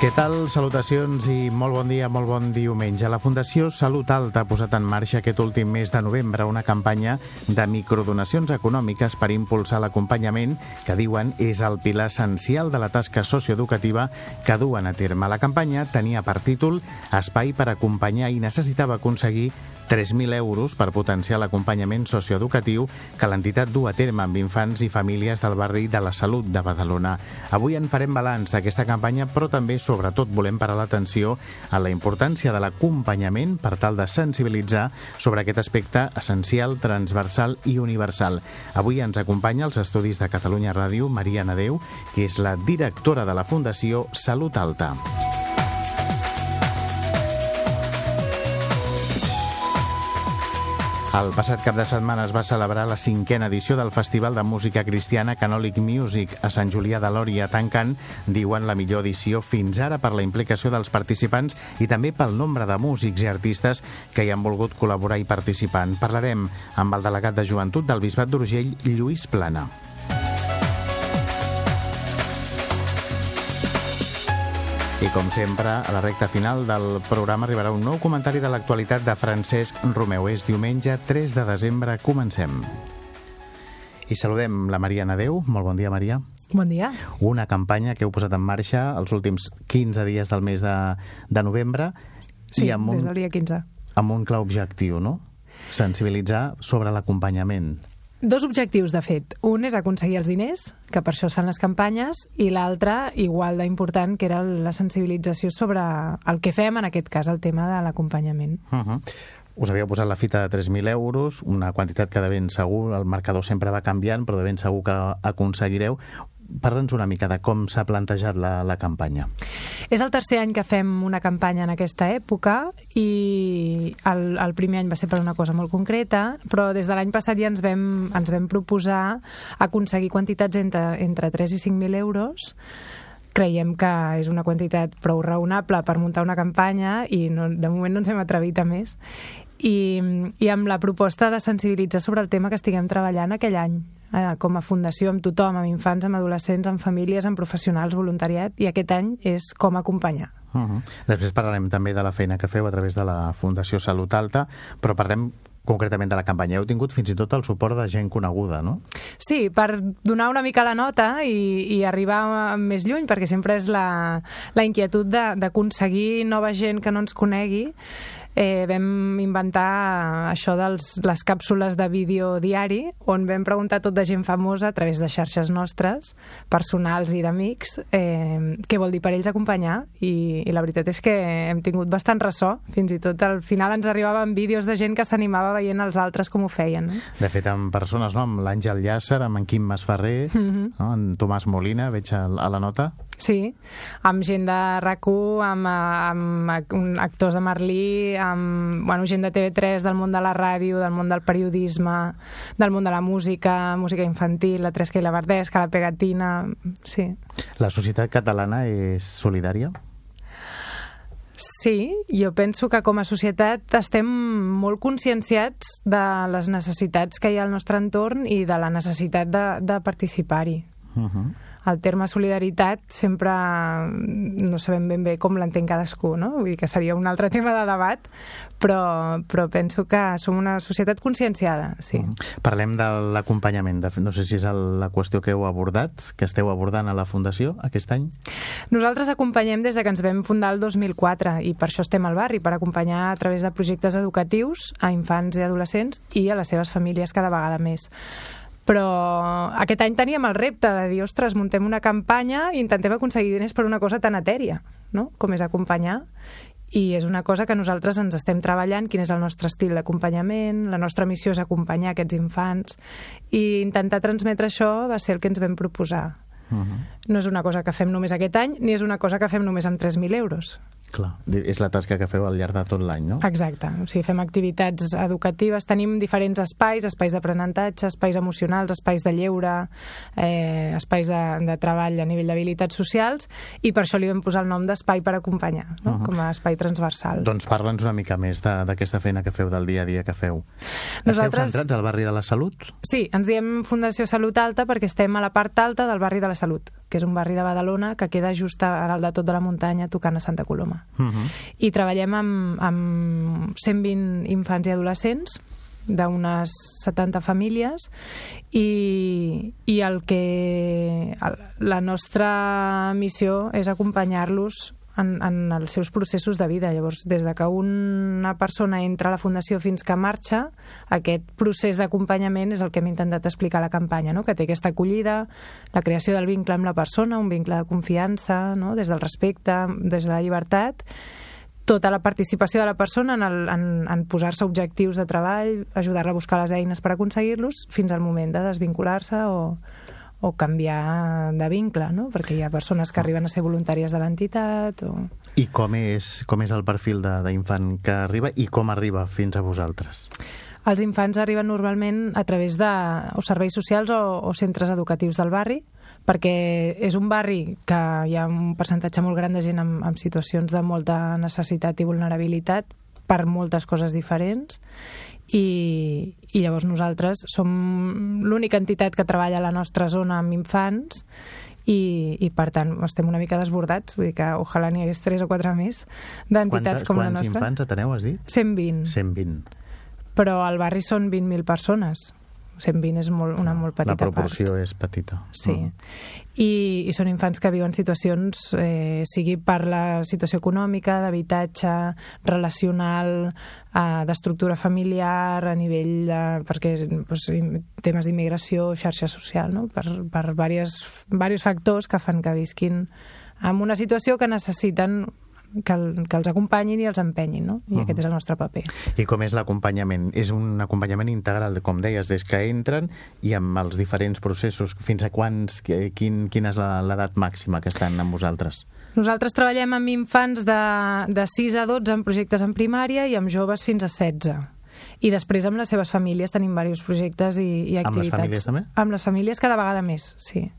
Què tal? Salutacions i molt bon dia, molt bon diumenge. La Fundació Salut Alta ha posat en marxa aquest últim mes de novembre una campanya de microdonacions econòmiques per impulsar l'acompanyament que diuen és el pilar essencial de la tasca socioeducativa que duen a terme. La campanya tenia per títol Espai per acompanyar i necessitava aconseguir 3.000 euros per potenciar l'acompanyament socioeducatiu que l'entitat du a terme amb infants i famílies del barri de la Salut de Badalona. Avui en farem balanç d'aquesta campanya, però també sobretot volem parar l'atenció a la importància de l'acompanyament per tal de sensibilitzar sobre aquest aspecte essencial, transversal i universal. Avui ens acompanya als estudis de Catalunya Ràdio Maria Nadeu, que és la directora de la Fundació Salut Alta. El passat cap de setmana es va celebrar la cinquena edició del Festival de Música Cristiana Canolic Music a Sant Julià de Lòria, tancant, diuen, la millor edició fins ara per la implicació dels participants i també pel nombre de músics i artistes que hi han volgut col·laborar i participar. En parlarem amb el delegat de joventut del Bisbat d'Urgell, Lluís Plana. I com sempre, a la recta final del programa arribarà un nou comentari de l'actualitat de Francesc Romeu. És diumenge 3 de desembre. Comencem. I saludem la Maria Nadeu. Molt bon dia, Maria. Bon dia. Una campanya que heu posat en marxa els últims 15 dies del mes de, de novembre. Sí, i amb un, des del dia 15. Amb un clar objectiu, no? Sensibilitzar sobre l'acompanyament. Dos objectius, de fet. Un és aconseguir els diners, que per això es fan les campanyes, i l'altre, igual d'important, que era la sensibilització sobre el que fem, en aquest cas, el tema de l'acompanyament. Uh -huh. Us havíeu posat la fita de 3.000 euros, una quantitat que de ben segur, el marcador sempre va canviant, però de ben segur que aconseguireu parla'ns una mica de com s'ha plantejat la, la campanya. És el tercer any que fem una campanya en aquesta època i el, el primer any va ser per una cosa molt concreta, però des de l'any passat ja ens vam, ens vam proposar aconseguir quantitats entre, entre 3 i 5.000 euros. Creiem que és una quantitat prou raonable per muntar una campanya i no, de moment no ens hem atrevit a més. I, i amb la proposta de sensibilitzar sobre el tema que estiguem treballant aquell any eh, com a fundació amb tothom, amb infants, amb adolescents, amb famílies, amb professionals, voluntariat, i aquest any és com acompanyar. Uh -huh. Després parlarem també de la feina que feu a través de la Fundació Salut Alta, però parlem concretament de la campanya. Heu tingut fins i tot el suport de gent coneguda, no? Sí, per donar una mica la nota i, i arribar més lluny, perquè sempre és la, la inquietud d'aconseguir nova gent que no ens conegui eh, vam inventar això de les càpsules de vídeo diari, on vam preguntar tot de gent famosa a través de xarxes nostres, personals i d'amics, eh, què vol dir per ells acompanyar, i, i la veritat és que hem tingut bastant ressò, fins i tot al final ens arribaven vídeos de gent que s'animava veient els altres com ho feien. No? De fet, amb persones, no? amb l'Àngel Llàcer, amb en Quim Masferrer, mm -hmm. no? en Tomàs Molina, veig a, a la nota. Sí, amb gent de rac amb, amb, actors de Merlí, amb bueno, gent de TV3, del món de la ràdio, del món del periodisme, del món de la música, música infantil, la Tresca i la Verdesca, la Pegatina... Sí. La societat catalana és solidària? Sí, jo penso que com a societat estem molt conscienciats de les necessitats que hi ha al nostre entorn i de la necessitat de, de participar-hi. Uh -huh el terme solidaritat sempre no sabem ben bé com l'entén cadascú, no? Vull dir que seria un altre tema de debat, però, però penso que som una societat conscienciada, sí. Mm. Parlem de l'acompanyament, no sé si és la qüestió que heu abordat, que esteu abordant a la Fundació aquest any. Nosaltres acompanyem des de que ens vam fundar el 2004 i per això estem al barri, per acompanyar a través de projectes educatius a infants i adolescents i a les seves famílies cada vegada més però aquest any teníem el repte de dir, ostres, muntem una campanya i intentem aconseguir diners per una cosa tan etèria, no? com és acompanyar, i és una cosa que nosaltres ens estem treballant, quin és el nostre estil d'acompanyament, la nostra missió és acompanyar aquests infants, i intentar transmetre això va ser el que ens vam proposar. Uh -huh. No és una cosa que fem només aquest any, ni és una cosa que fem només amb 3.000 euros. Clar, és la tasca que feu al llarg de tot l'any, no? Exacte, o sigui, fem activitats educatives, tenim diferents espais, espais d'aprenentatge, espais emocionals, espais de lleure, eh, espais de, de treball a nivell d'habilitats socials, i per això li vam posar el nom d'espai per acompanyar, no? uh -huh. com a espai transversal. Doncs parla'ns una mica més d'aquesta feina que feu, del dia a dia que feu. Nosaltres... Esteu centrats al barri de la Salut? Sí, ens diem Fundació Salut Alta perquè estem a la part alta del barri de la Salut, que és un barri de Badalona que queda just a dalt de tot de la muntanya tocant a Santa Coloma. Uh mhm. -huh. I treballem amb, amb 120 infants i adolescents d'unes 70 famílies i, i el que la nostra missió és acompanyar-los en, en els seus processos de vida. Llavors, des de que una persona entra a la Fundació fins que marxa, aquest procés d'acompanyament és el que hem intentat explicar a la campanya, no? que té aquesta acollida, la creació del vincle amb la persona, un vincle de confiança, no? des del respecte, des de la llibertat, tota la participació de la persona en, el, en, en posar-se objectius de treball, ajudar-la a buscar les eines per aconseguir-los, fins al moment de desvincular-se o, o canviar de vincle, no? perquè hi ha persones que arriben a ser voluntàries de l'entitat. O... I com és, com és el perfil d'infant que arriba i com arriba fins a vosaltres? Els infants arriben normalment a través de o serveis socials o, o centres educatius del barri, perquè és un barri que hi ha un percentatge molt gran de gent amb, amb situacions de molta necessitat i vulnerabilitat per moltes coses diferents i, i llavors nosaltres som l'única entitat que treballa a la nostra zona amb infants i, i per tant estem una mica desbordats. Vull dir que ojalà n'hi hagués 3 o 4 més d'entitats com la nostra. Quants infants ateneu, has dit? 120 120 però al barri són 20.000 persones 120 és molt, una molt petita part. La proporció part. és petita. Sí. Mm. I, I són infants que viuen situacions, eh, sigui per la situació econòmica, d'habitatge, relacional, eh, d'estructura familiar, a nivell de... perquè pues, temes d'immigració, xarxa social, no? per, per diversos factors que fan que visquin en una situació que necessiten que, el, que els acompanyin i els empenyin, no? I uh -huh. aquest és el nostre paper. I com és l'acompanyament? És un acompanyament integral, com deies, des que entren i amb els diferents processos. Fins a quants, quin, quina és l'edat màxima que estan amb vosaltres? Nosaltres treballem amb infants de, de 6 a 12 en projectes en primària i amb joves fins a 16 i després amb les seves famílies tenim diversos projectes i, i activitats. Amb les famílies també? Amb les famílies cada vegada més, sí.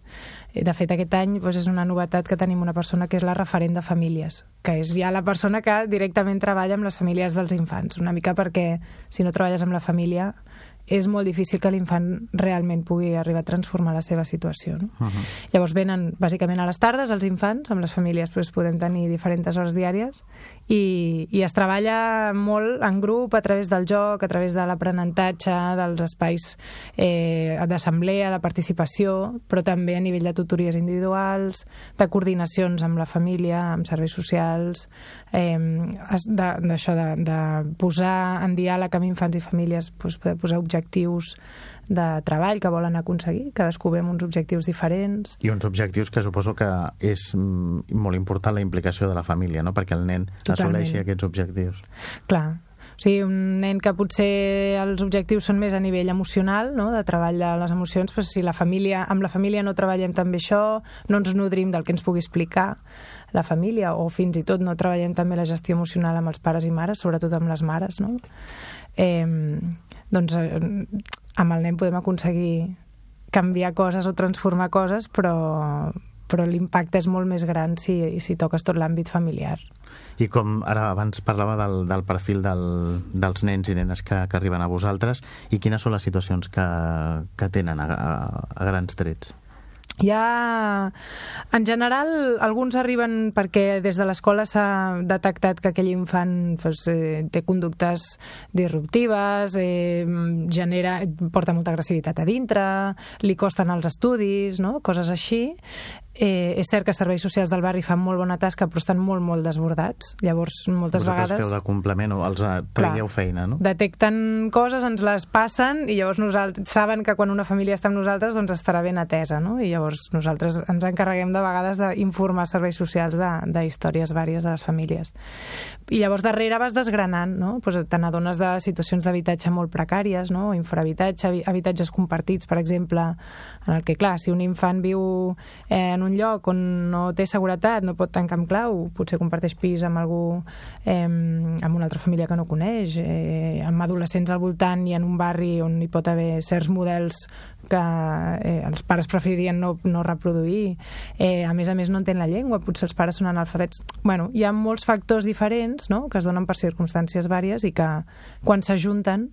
De fet, aquest any doncs, és una novetat que tenim una persona que és la referent de famílies, que és ja la persona que directament treballa amb les famílies dels infants, una mica perquè si no treballes amb la família és molt difícil que l'infant realment pugui arribar a transformar la seva situació. No? Uh -huh. Llavors venen bàsicament a les tardes els infants, amb les famílies doncs, podem tenir diferents hores diàries i, i es treballa molt en grup a través del joc, a través de l'aprenentatge, dels espais eh, d'assemblea, de participació, però també a nivell de tutories individuals, de coordinacions amb la família, amb serveis socials, eh, d'això de, de, de posar en diàleg amb infants i famílies, doncs, poder posar objectius de treball que volen aconseguir, cadascú ve amb uns objectius diferents. I uns objectius que suposo que és mm, molt important la implicació de la família, no? perquè el nen Totalment. Assoleixi aquests objectius. Clar, o sigui, un nen que potser els objectius són més a nivell emocional, no? de treball de les emocions, però si la família, amb la família no treballem també això, no ens nodrim del que ens pugui explicar la família, o fins i tot no treballem també la gestió emocional amb els pares i mares, sobretot amb les mares, no? Eh, doncs eh, amb el nen podem aconseguir canviar coses o transformar coses, però, però l'impacte és molt més gran si, si toques tot l'àmbit familiar. I com ara abans parlava del, del perfil del, dels nens i nenes que, que arriben a vosaltres, i quines són les situacions que, que tenen a, a, a grans trets? Hi ha, en general, alguns arriben perquè des de l'escola s'ha detectat que aquell infant pues, eh, té conductes disruptives, eh, genera, porta molta agressivitat a dintre, li costen els estudis, no? coses així, Eh, és cert que serveis socials del barri fan molt bona tasca, però estan molt, molt desbordats. Llavors, moltes Vosaltres vegades... feu de complement o els eh, tragueu feina, no? Detecten coses, ens les passen i llavors nosaltres saben que quan una família està amb nosaltres doncs estarà ben atesa, no? I llavors nosaltres ens encarreguem de vegades d'informar serveis socials de, de històries vàries de les famílies. I llavors darrere vas desgranant, no? Pues te n'adones de situacions d'habitatge molt precàries, no? Infrahabitatge, habitatges compartits, per exemple, en el que, clar, si un infant viu eh, en en un lloc on no té seguretat, no pot tancar amb clau, potser comparteix pis amb algú, eh, amb una altra família que no coneix, eh, amb adolescents al voltant i en un barri on hi pot haver certs models que eh, els pares preferirien no, no reproduir. Eh, a més a més no entén la llengua, potser els pares són analfabets. Bueno, hi ha molts factors diferents no? que es donen per circumstàncies vàries i que quan s'ajunten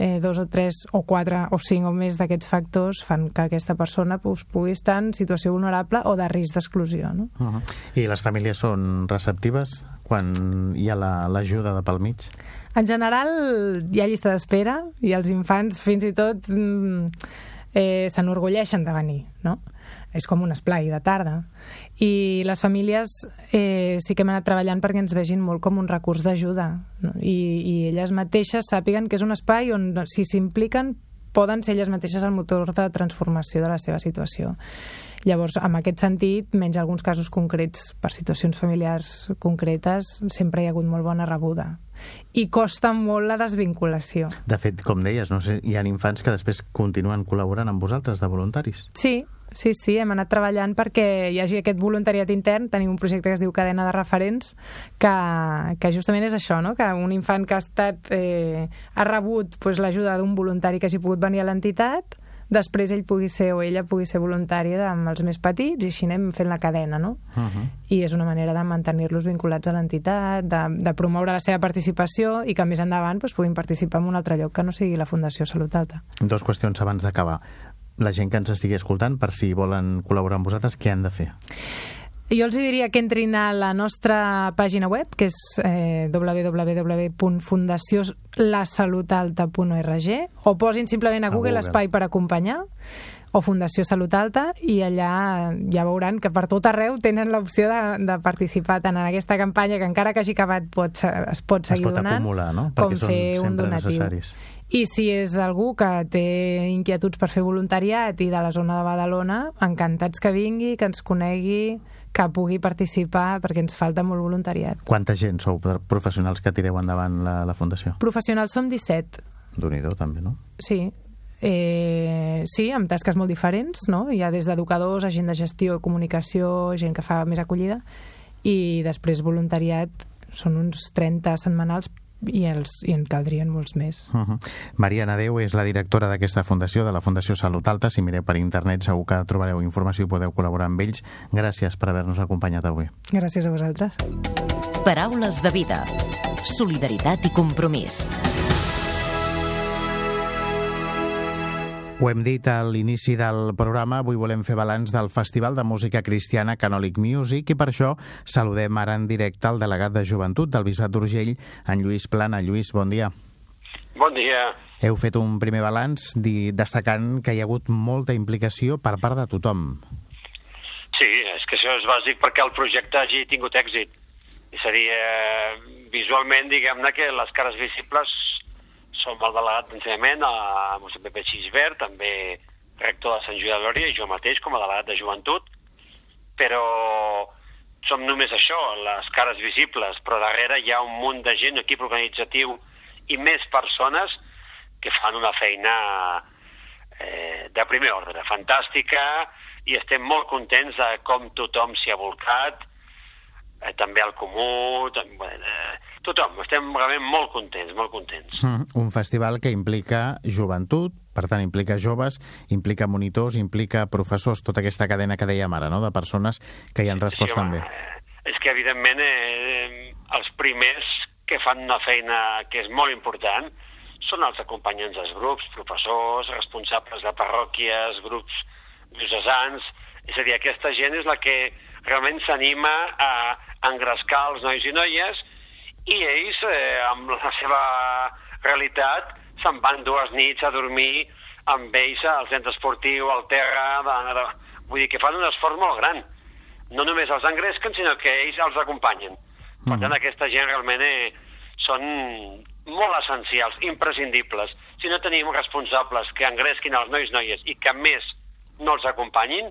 eh, dos o tres o quatre o cinc o més d'aquests factors fan que aquesta persona pues, pugui estar en situació vulnerable o de risc d'exclusió. No? Uh -huh. I les famílies són receptives quan hi ha l'ajuda la, de pel mig? En general hi ha llista d'espera i els infants fins i tot mm, eh, s'enorgulleixen de venir, no? És com un esplai de tarda. I les famílies eh, sí que hem anat treballant perquè ens vegin molt com un recurs d'ajuda no? I, i elles mateixes sàpiguen que és un espai on si s'impliquen poden ser elles mateixes el motor de transformació de la seva situació. Llavors, en aquest sentit, menys alguns casos concrets per situacions familiars concretes, sempre hi ha hagut molt bona rebuda. I costa molt la desvinculació. De fet, com deies, no sé, hi ha infants que després continuen col·laborant amb vosaltres de voluntaris. Sí, Sí, sí, hem anat treballant perquè hi hagi aquest voluntariat intern. Tenim un projecte que es diu Cadena de Referents, que, que justament és això, no? que un infant que ha estat eh, ha rebut pues, l'ajuda d'un voluntari que hagi pogut venir a l'entitat, després ell pugui ser o ella pugui ser voluntària amb els més petits i així anem fent la cadena, no? Uh -huh. I és una manera de mantenir-los vinculats a l'entitat, de, de promoure la seva participació i que més endavant pues, puguin participar en un altre lloc que no sigui la Fundació Salut Alta. Dos qüestions abans d'acabar la gent que ens estigui escoltant, per si volen col·laborar amb vosaltres, què han de fer? Jo els diria que entrin a la nostra pàgina web, que és eh, www.fundaciolasalutalta.org o posin simplement a Google, a Google espai per acompanyar o Fundació Salut Alta i allà ja veuran que per tot arreu tenen l'opció de, de participar tant en aquesta campanya que encara que hagi acabat pot, es pot seguir es pot donant acumular, no? com fer un donatiu. Necessaris. I si és algú que té inquietuds per fer voluntariat i de la zona de Badalona, encantats que vingui, que ens conegui, que pugui participar, perquè ens falta molt voluntariat. Quanta gent sou professionals que tireu endavant la, la Fundació? Professionals som 17. déu nhi també, no? Sí, Eh, sí, amb tasques molt diferents, no? Hi ha des d'educadors, agent de gestió, comunicació, gent que fa més acollida, i després voluntariat són uns 30 setmanals i, els, i en caldrien molts més. Uh -huh. Maria Nadeu és la directora d'aquesta fundació, de la Fundació Salut Alta. Si mireu per internet segur que trobareu informació i podeu col·laborar amb ells. Gràcies per haver-nos acompanyat avui. Gràcies a vosaltres. Paraules de vida. Solidaritat i compromís. Ho hem dit a l'inici del programa, avui volem fer balanç del Festival de Música Cristiana Canòlic Music i per això saludem ara en directe el delegat de Joventut del Bisbat d'Urgell, en Lluís Plana. Lluís, bon dia. Bon dia. Heu fet un primer balanç destacant que hi ha hagut molta implicació per part de tothom. Sí, és que això és bàsic perquè el projecte hagi tingut èxit. I seria visualment, diguem-ne, que les cares visibles som el delegat d'ensenyament a Mossèn Pepe Xisbert, també rector de Sant Joan de Lòria, i jo mateix com a delegat de joventut, però som només això, les cares visibles, però darrere hi ha un munt de gent, equip organitzatiu i més persones que fan una feina eh, de primer ordre, fantàstica, i estem molt contents de com tothom s'hi ha volcat, eh, també al Comú, també, eh, tothom, estem realment molt contents, molt contents. Mm, un festival que implica joventut, per tant implica joves, implica monitors, implica professors, tota aquesta cadena que dèiem ara, no?, de persones que hi han respost sí, home, també. És que, evidentment, eh, els primers que fan una feina que és molt important són els acompanyants dels grups, professors, responsables de parròquies, grups diocesans, és a dir, aquesta gent és la que realment s'anima a engrescar els nois i noies i ells, eh, amb la seva realitat, se'n van dues nits a dormir amb ells al centre esportiu, al terra, de, vull dir que fan un esforç molt gran. No només els engresquen, sinó que ells els acompanyen. Per mm. tant, aquesta gent realment eh, són molt essencials, imprescindibles. Si no tenim responsables que engresquin els nois i noies i que més no els acompanyin,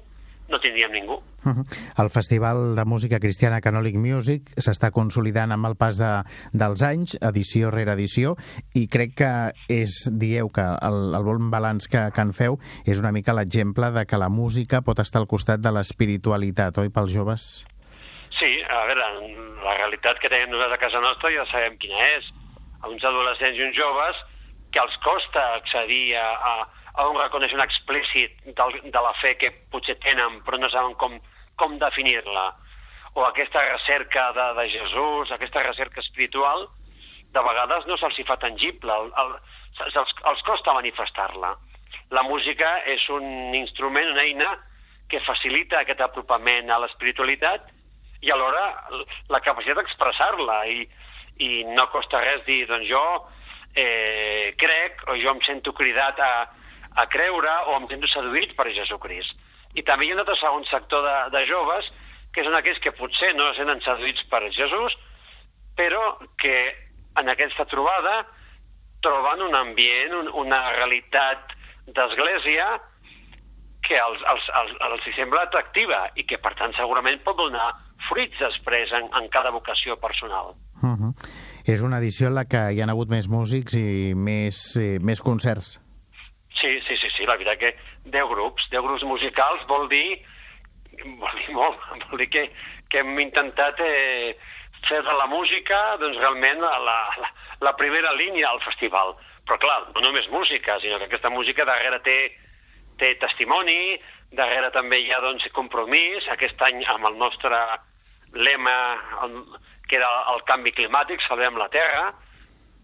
no tindríem ningú. -huh. El Festival de Música Cristiana Canòlic Music s'està consolidant amb el pas de, dels anys, edició rere edició, i crec que és, dieu que el, el bon balanç que, que en feu és una mica l'exemple de que la música pot estar al costat de l'espiritualitat, oi, pels joves? Sí, a veure, la realitat que tenim nosaltres a casa nostra ja sabem quina és. A uns adolescents i uns joves que els costa accedir a, a un reconeixement explícit del, de la fe que potser tenen però no saben com, com definir-la. O aquesta recerca de, de Jesús, aquesta recerca espiritual, de vegades no se'ls fa tangible, el, el, els, els costa manifestar-la. La música és un instrument, una eina que facilita aquest apropament a l'espiritualitat i alhora la capacitat d'expressar-la. I, i no costa res dir, doncs jo eh, crec o jo em sento cridat a, a creure o em sento seduït per Jesucrist. I també hi ha un altre segon sector de, de joves, que són aquells que potser no senten seduïts per Jesús, però que en aquesta trobada troben un ambient, un, una realitat d'església que els, els, els, els hi sembla atractiva i que, per tant, segurament pot donar fruits després en, en cada vocació personal. Uh -huh. És una edició en la que hi han hagut més músics i més, eh, més concerts. Sí, sí, sí, sí, la veritat que 10 grups, 10 grups musicals vol dir, vol dir molt, vol dir que, que hem intentat eh, fer de la música doncs realment la, la, la primera línia al festival. Però clar, no només música, sinó que aquesta música darrere té, té testimoni, darrere també hi ha doncs, compromís, aquest any amb el nostre lema, que era el canvi climàtic, salvem la Terra,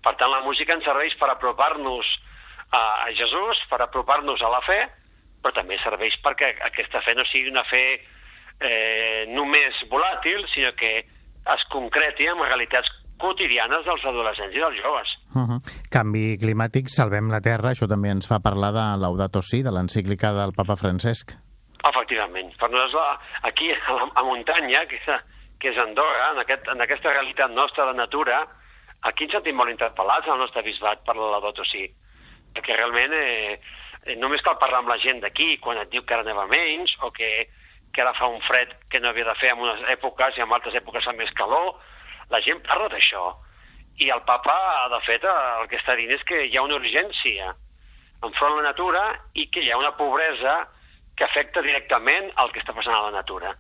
per tant la música ens serveix per apropar-nos a Jesús per apropar-nos a la fe, però també serveix perquè aquesta fe no sigui una fe eh, només volàtil, sinó que es concreti en realitats quotidianes dels adolescents i dels joves. Uh -huh. Canvi climàtic, salvem la Terra, això també ens fa parlar de Laudato Si, de l'encíclica del papa Francesc. Efectivament. Per nosaltres, aquí a, la, a muntanya, que és, que és Andorra, en, aquest, en aquesta realitat nostra de natura, aquí ens sentim molt interpel·lats al nostre bisbat per la Laudato Si perquè realment eh, eh, només cal parlar amb la gent d'aquí quan et diu que ara neva menys o que, que ara fa un fred que no havia de fer en unes èpoques i en altres èpoques fa més calor. La gent parla d'això. I el papa, de fet, el que està dient és que hi ha una urgència enfront de la natura i que hi ha una pobresa que afecta directament el que està passant a la natura.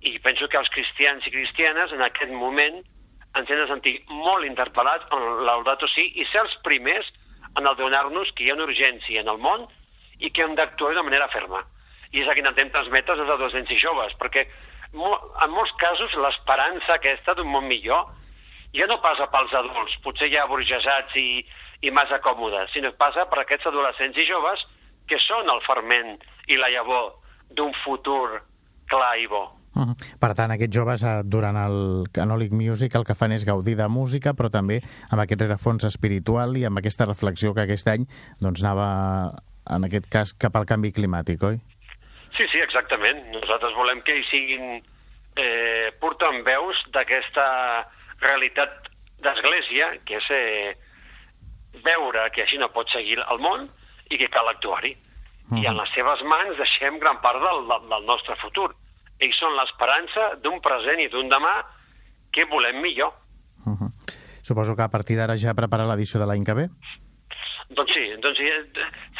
I penso que els cristians i cristianes en aquest moment ens hem de sentir molt interpel·lats en l'Audato Si i ser els primers en el donar-nos que hi ha una urgència en el món i que hem d'actuar de manera ferma. I és el que intentem transmetre als adolescents i joves, perquè en molts casos l'esperança aquesta d'un món millor ja no passa pels adults, potser ja burgesats i, i massa còmodes, sinó que passa per aquests adolescents i joves que són el ferment i la llavor d'un futur clar i bo. Uh -huh. Per tant, aquests joves, eh, durant el Canòlic Music, el que fan és gaudir de música, però també amb aquest rerefons espiritual i amb aquesta reflexió que aquest any doncs, anava, en aquest cas, cap al canvi climàtic, oi? Sí, sí, exactament. Nosaltres volem que hi siguin eh, veus d'aquesta realitat d'església, que és eh, veure que així no pot seguir el món i que cal actuar-hi. Uh -huh. I en les seves mans deixem gran part del, del nostre futur ells són l'esperança d'un present i d'un demà que volem millor. Uh -huh. Suposo que a partir d'ara ja prepara l'edició de l'any que ve? Doncs sí, doncs sí.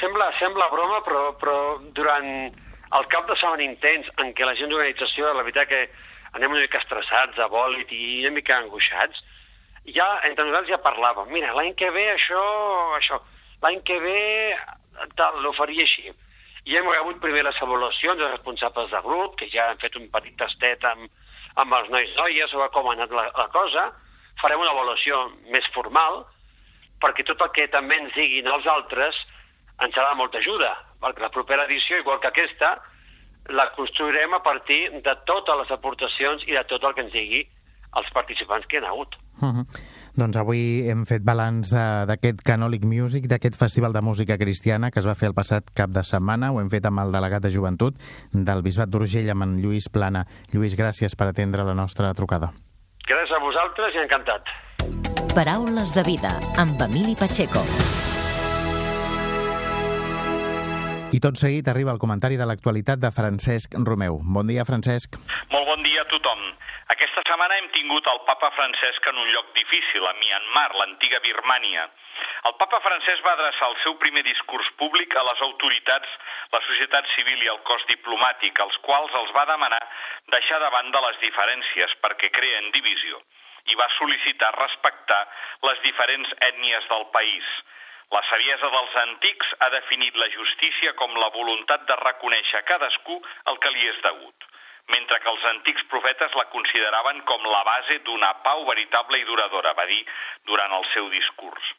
Sembla, sembla broma, però, però durant el cap de setmana intens en què la gent d'organització, la veritat que anem una mica estressats, a bòlit i una mica angoixats, ja entre nosaltres ja parlàvem, mira, l'any que ve això, això, l'any que ve tal, ho faria així i hem rebut primer les avaluacions dels responsables de grup, que ja han fet un petit tastet amb, amb els nois noies sobre com ha anat la, la cosa. Farem una avaluació més formal, perquè tot el que també ens diguin els altres ens serà molta ajuda, perquè la propera edició, igual que aquesta, la construirem a partir de totes les aportacions i de tot el que ens digui els participants que hi ha hagut. Uh -huh. Doncs avui hem fet balanç d'aquest Canòlic Music, d'aquest Festival de Música Cristiana que es va fer el passat cap de setmana. Ho hem fet amb el delegat de Joventut del Bisbat d'Urgell, amb en Lluís Plana. Lluís, gràcies per atendre la nostra trucada. Gràcies a vosaltres i encantat. Paraules de vida, amb Emili Pacheco. I tot seguit arriba el comentari de l'actualitat de Francesc Romeu. Bon dia, Francesc. Molt bon dia a tothom. Aquesta setmana hem tingut el papa Francesc en un lloc difícil, a Myanmar, l'antiga Birmània. El papa Francesc va adreçar el seu primer discurs públic a les autoritats, la societat civil i el cos diplomàtic, als quals els va demanar deixar de banda les diferències perquè creen divisió i va sol·licitar respectar les diferents ètnies del país. La saviesa dels antics ha definit la justícia com la voluntat de reconèixer a cadascú el que li és degut, mentre que els antics profetes la consideraven com la base d'una pau veritable i duradora, va dir durant el seu discurs.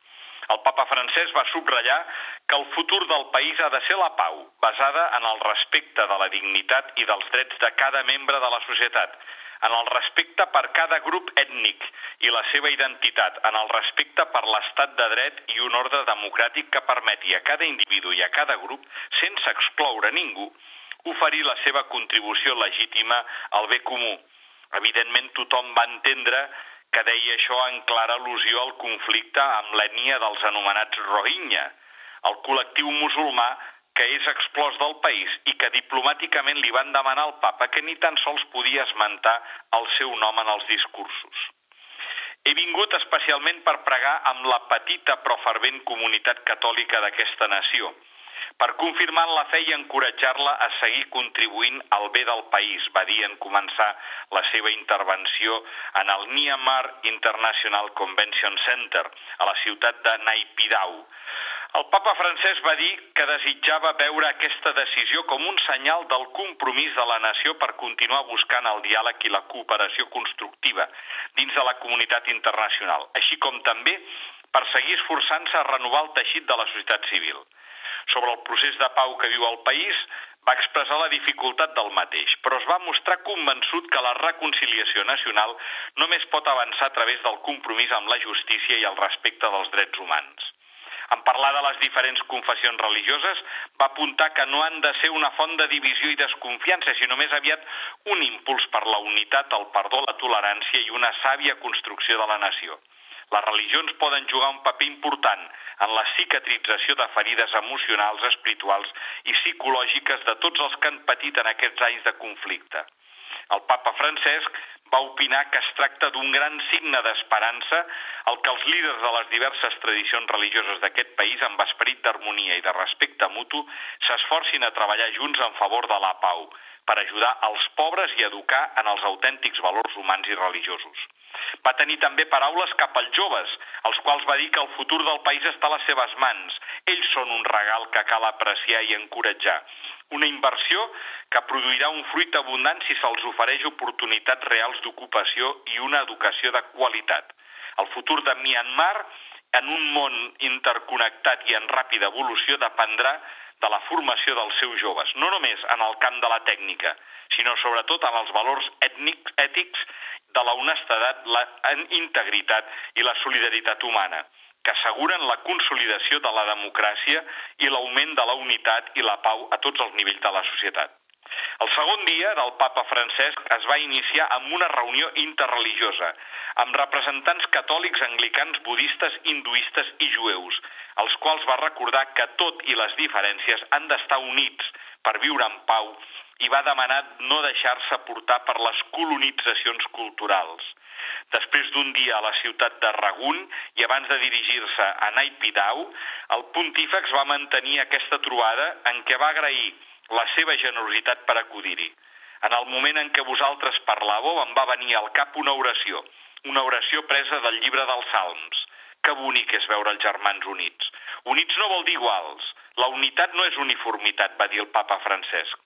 El papa francès va subratllar que el futur del país ha de ser la pau, basada en el respecte de la dignitat i dels drets de cada membre de la societat, en el respecte per cada grup ètnic i la seva identitat, en el respecte per l'estat de dret i un ordre democràtic que permeti a cada individu i a cada grup, sense excloure ningú, oferir la seva contribució legítima al bé comú. Evidentment, tothom va entendre que deia això en clara al·lusió al conflicte amb l'ètnia dels anomenats Rohingya, el col·lectiu musulmà que és exclòs del país i que diplomàticament li van demanar al papa que ni tan sols podia esmentar el seu nom en els discursos. He vingut especialment per pregar amb la petita però fervent comunitat catòlica d'aquesta nació, per confirmar la fe i encoratjar-la a seguir contribuint al bé del país, va dir en començar la seva intervenció en el Myanmar International Convention Center, a la ciutat de Naipidau, el papa francès va dir que desitjava veure aquesta decisió com un senyal del compromís de la nació per continuar buscant el diàleg i la cooperació constructiva dins de la comunitat internacional, així com també per seguir esforçant-se a renovar el teixit de la societat civil. Sobre el procés de pau que viu el país, va expressar la dificultat del mateix, però es va mostrar convençut que la reconciliació nacional només pot avançar a través del compromís amb la justícia i el respecte dels drets humans. En parlar de les diferents confessions religioses, va apuntar que no han de ser una font de divisió i desconfiança, sinó més aviat un impuls per la unitat, el perdó, la tolerància i una sàvia construcció de la nació. Les religions poden jugar un paper important en la cicatrització de ferides emocionals, espirituals i psicològiques de tots els que han patit en aquests anys de conflicte. El papa Francesc va opinar que es tracta d'un gran signe d'esperança el que els líders de les diverses tradicions religioses d'aquest país, amb esperit d'harmonia i de respecte mutu, s'esforcin a treballar junts en favor de la pau, per ajudar els pobres i educar en els autèntics valors humans i religiosos. Va tenir també paraules cap als joves, als quals va dir que el futur del país està a les seves mans. Ells són un regal que cal apreciar i encoratjar una inversió que produirà un fruit abundant si se'ls ofereix oportunitats reals d'ocupació i una educació de qualitat. El futur de Myanmar, en un món interconnectat i en ràpida evolució, dependrà de la formació dels seus joves, no només en el camp de la tècnica, sinó sobretot en els valors ètnics, ètics de la honestedat, la integritat i la solidaritat humana que asseguren la consolidació de la democràcia i l'augment de la unitat i la pau a tots els nivells de la societat. El segon dia del papa Francesc es va iniciar amb una reunió interreligiosa amb representants catòlics, anglicans, budistes, hinduistes i jueus, els quals va recordar que tot i les diferències han d'estar units per viure en pau i va demanar no deixar-se portar per les colonitzacions culturals. Després d'un dia a la ciutat de Ragun i abans de dirigir-se a Naipidau, el pontífex va mantenir aquesta trobada en què va agrair la seva generositat per acudir-hi. En el moment en què vosaltres parlàveu em va venir al cap una oració, una oració presa del llibre dels Salms. Que bonic és veure els germans units. Units no vol dir iguals. La unitat no és uniformitat, va dir el papa Francesc.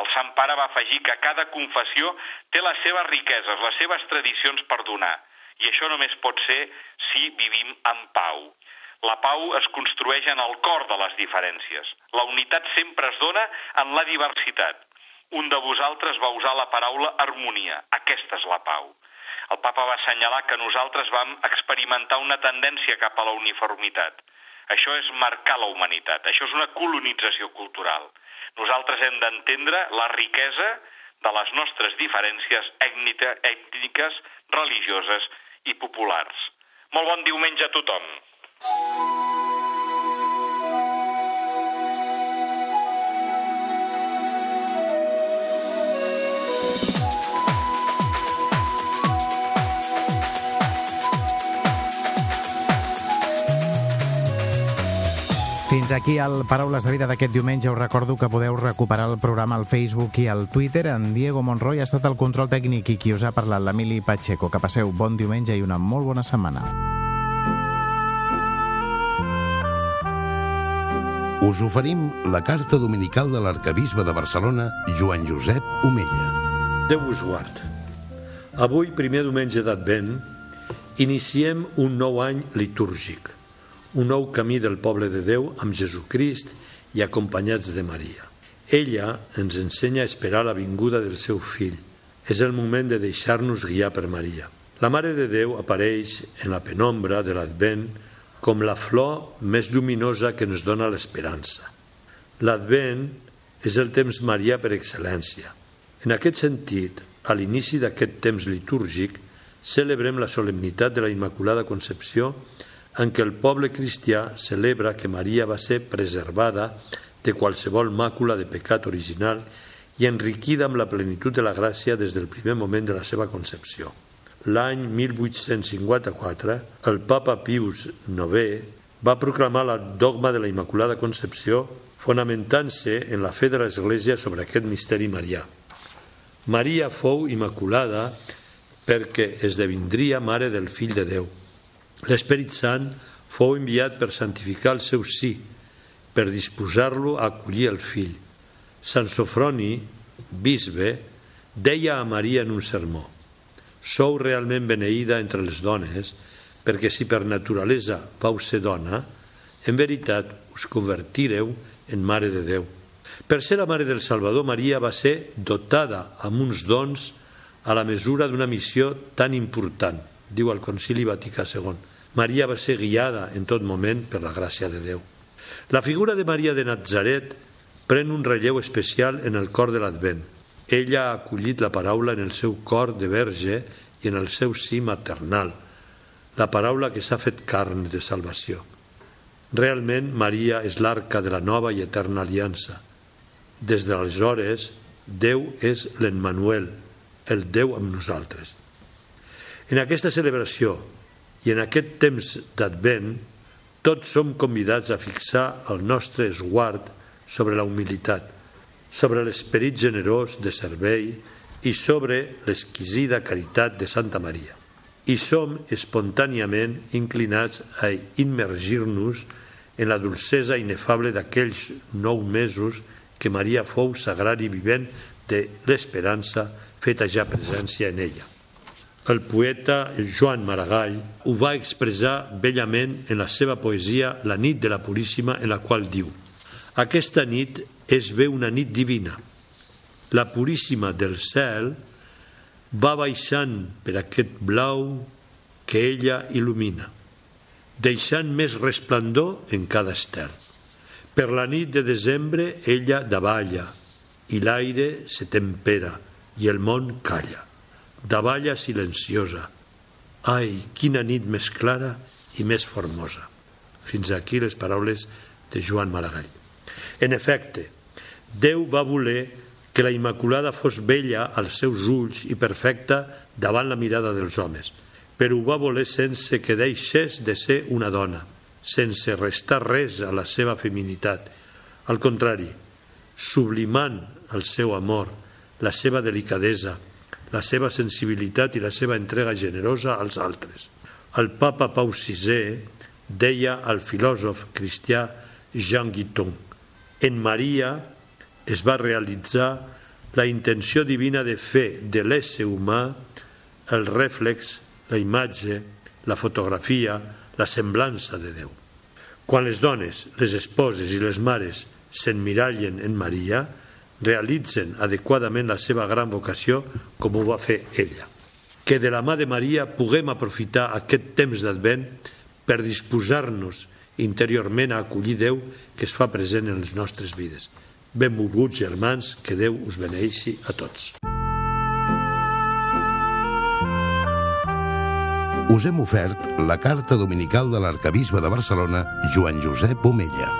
El Sant Pare va afegir que cada confessió té les seves riqueses, les seves tradicions per donar, i això només pot ser si vivim en pau. La pau es construeix en el cor de les diferències. La unitat sempre es dona en la diversitat. Un de vosaltres va usar la paraula harmonia. Aquesta és la pau. El papa va assenyalar que nosaltres vam experimentar una tendència cap a la uniformitat. Això és marcar la humanitat, això és una colonització cultural. Nosaltres hem d'entendre la riquesa de les nostres diferències ètniques, religioses i populars. Molt bon diumenge a tothom. Fins aquí el Paraules de Vida d'aquest diumenge. Us recordo que podeu recuperar el programa al Facebook i al Twitter. En Diego Monroy ha estat el control tècnic i qui us ha parlat l'Emili Pacheco. Que passeu bon diumenge i una molt bona setmana. Us oferim la carta dominical de l'arcabisbe de Barcelona, Joan Josep Omella. Déu us guard. Avui, primer diumenge d'Advent, iniciem un nou any litúrgic, un nou camí del poble de Déu amb Jesucrist i acompanyats de Maria. Ella ens ensenya a esperar la vinguda del seu fill. És el moment de deixar-nos guiar per Maria. La Mare de Déu apareix en la penombra de l'Advent com la flor més lluminosa que ens dona l'esperança. L'Advent és el temps marià per excel·lència. En aquest sentit, a l'inici d'aquest temps litúrgic, celebrem la solemnitat de la Immaculada Concepció en què el poble cristià celebra que Maria va ser preservada de qualsevol màcula de pecat original i enriquida amb la plenitud de la gràcia des del primer moment de la seva concepció. L'any 1854, el papa Pius IX va proclamar el dogma de la Immaculada Concepció fonamentant-se en la fe de l'Església sobre aquest misteri marià. Maria fou immaculada perquè esdevindria mare del fill de Déu. L'Esperit Sant fou enviat per santificar el seu sí, per disposar-lo a acollir el fill. Sant Sofroni, bisbe, deia a Maria en un sermó Sou realment beneïda entre les dones perquè si per naturalesa vau ser dona, en veritat us convertireu en Mare de Déu. Per ser la Mare del Salvador, Maria va ser dotada amb uns dons a la mesura d'una missió tan important, diu el Concili Vaticà II. Maria va ser guiada en tot moment per la gràcia de Déu. La figura de Maria de Nazaret pren un relleu especial en el cor de l'Advent. Ella ha acollit la paraula en el seu cor de verge i en el seu sí maternal, la paraula que s'ha fet carn de salvació. Realment, Maria és l'arca de la nova i eterna aliança. Des d'aleshores, Déu és l'Emmanuel, el Déu amb nosaltres. En aquesta celebració i en aquest temps d'Advent, tots som convidats a fixar el nostre esguard sobre la humilitat, sobre l'esperit generós de servei i sobre l'exquisida caritat de Santa Maria. I som espontàniament inclinats a immergir-nos en la dolcesa inefable d'aquells nou mesos que Maria fou sagrari vivent de l'esperança feta ja presència en ella. El poeta Joan Maragall ho va expressar bellament en la seva poesia La nit de la Puríssima, en la qual diu Aquesta nit és bé una nit divina. La Puríssima del cel va baixant per aquest blau que ella il·lumina, deixant més resplendor en cada estel. Per la nit de desembre ella davalla i l'aire se tempera i el món calla davalla silenciosa. Ai, quina nit més clara i més formosa. Fins aquí les paraules de Joan Maragall. En efecte, Déu va voler que la Immaculada fos bella als seus ulls i perfecta davant la mirada dels homes, però ho va voler sense que deixés de ser una dona, sense restar res a la seva feminitat. Al contrari, sublimant el seu amor, la seva delicadesa, la seva sensibilitat i la seva entrega generosa als altres. El papa Pau VI deia al filòsof cristià Jean Guiton en Maria es va realitzar la intenció divina de fer de l'ésser humà el rèflex, la imatge, la fotografia, la semblança de Déu. Quan les dones, les esposes i les mares s'emmirallen en Maria, realitzen adequadament la seva gran vocació com ho va fer ella. Que de la mà de Maria puguem aprofitar aquest temps d'Advent per disposar-nos interiorment a acollir Déu que es fa present en les nostres vides. Benvolguts germans, que Déu us beneixi a tots. Us hem ofert la carta dominical de l'arcabisbe de Barcelona, Joan Josep Omella.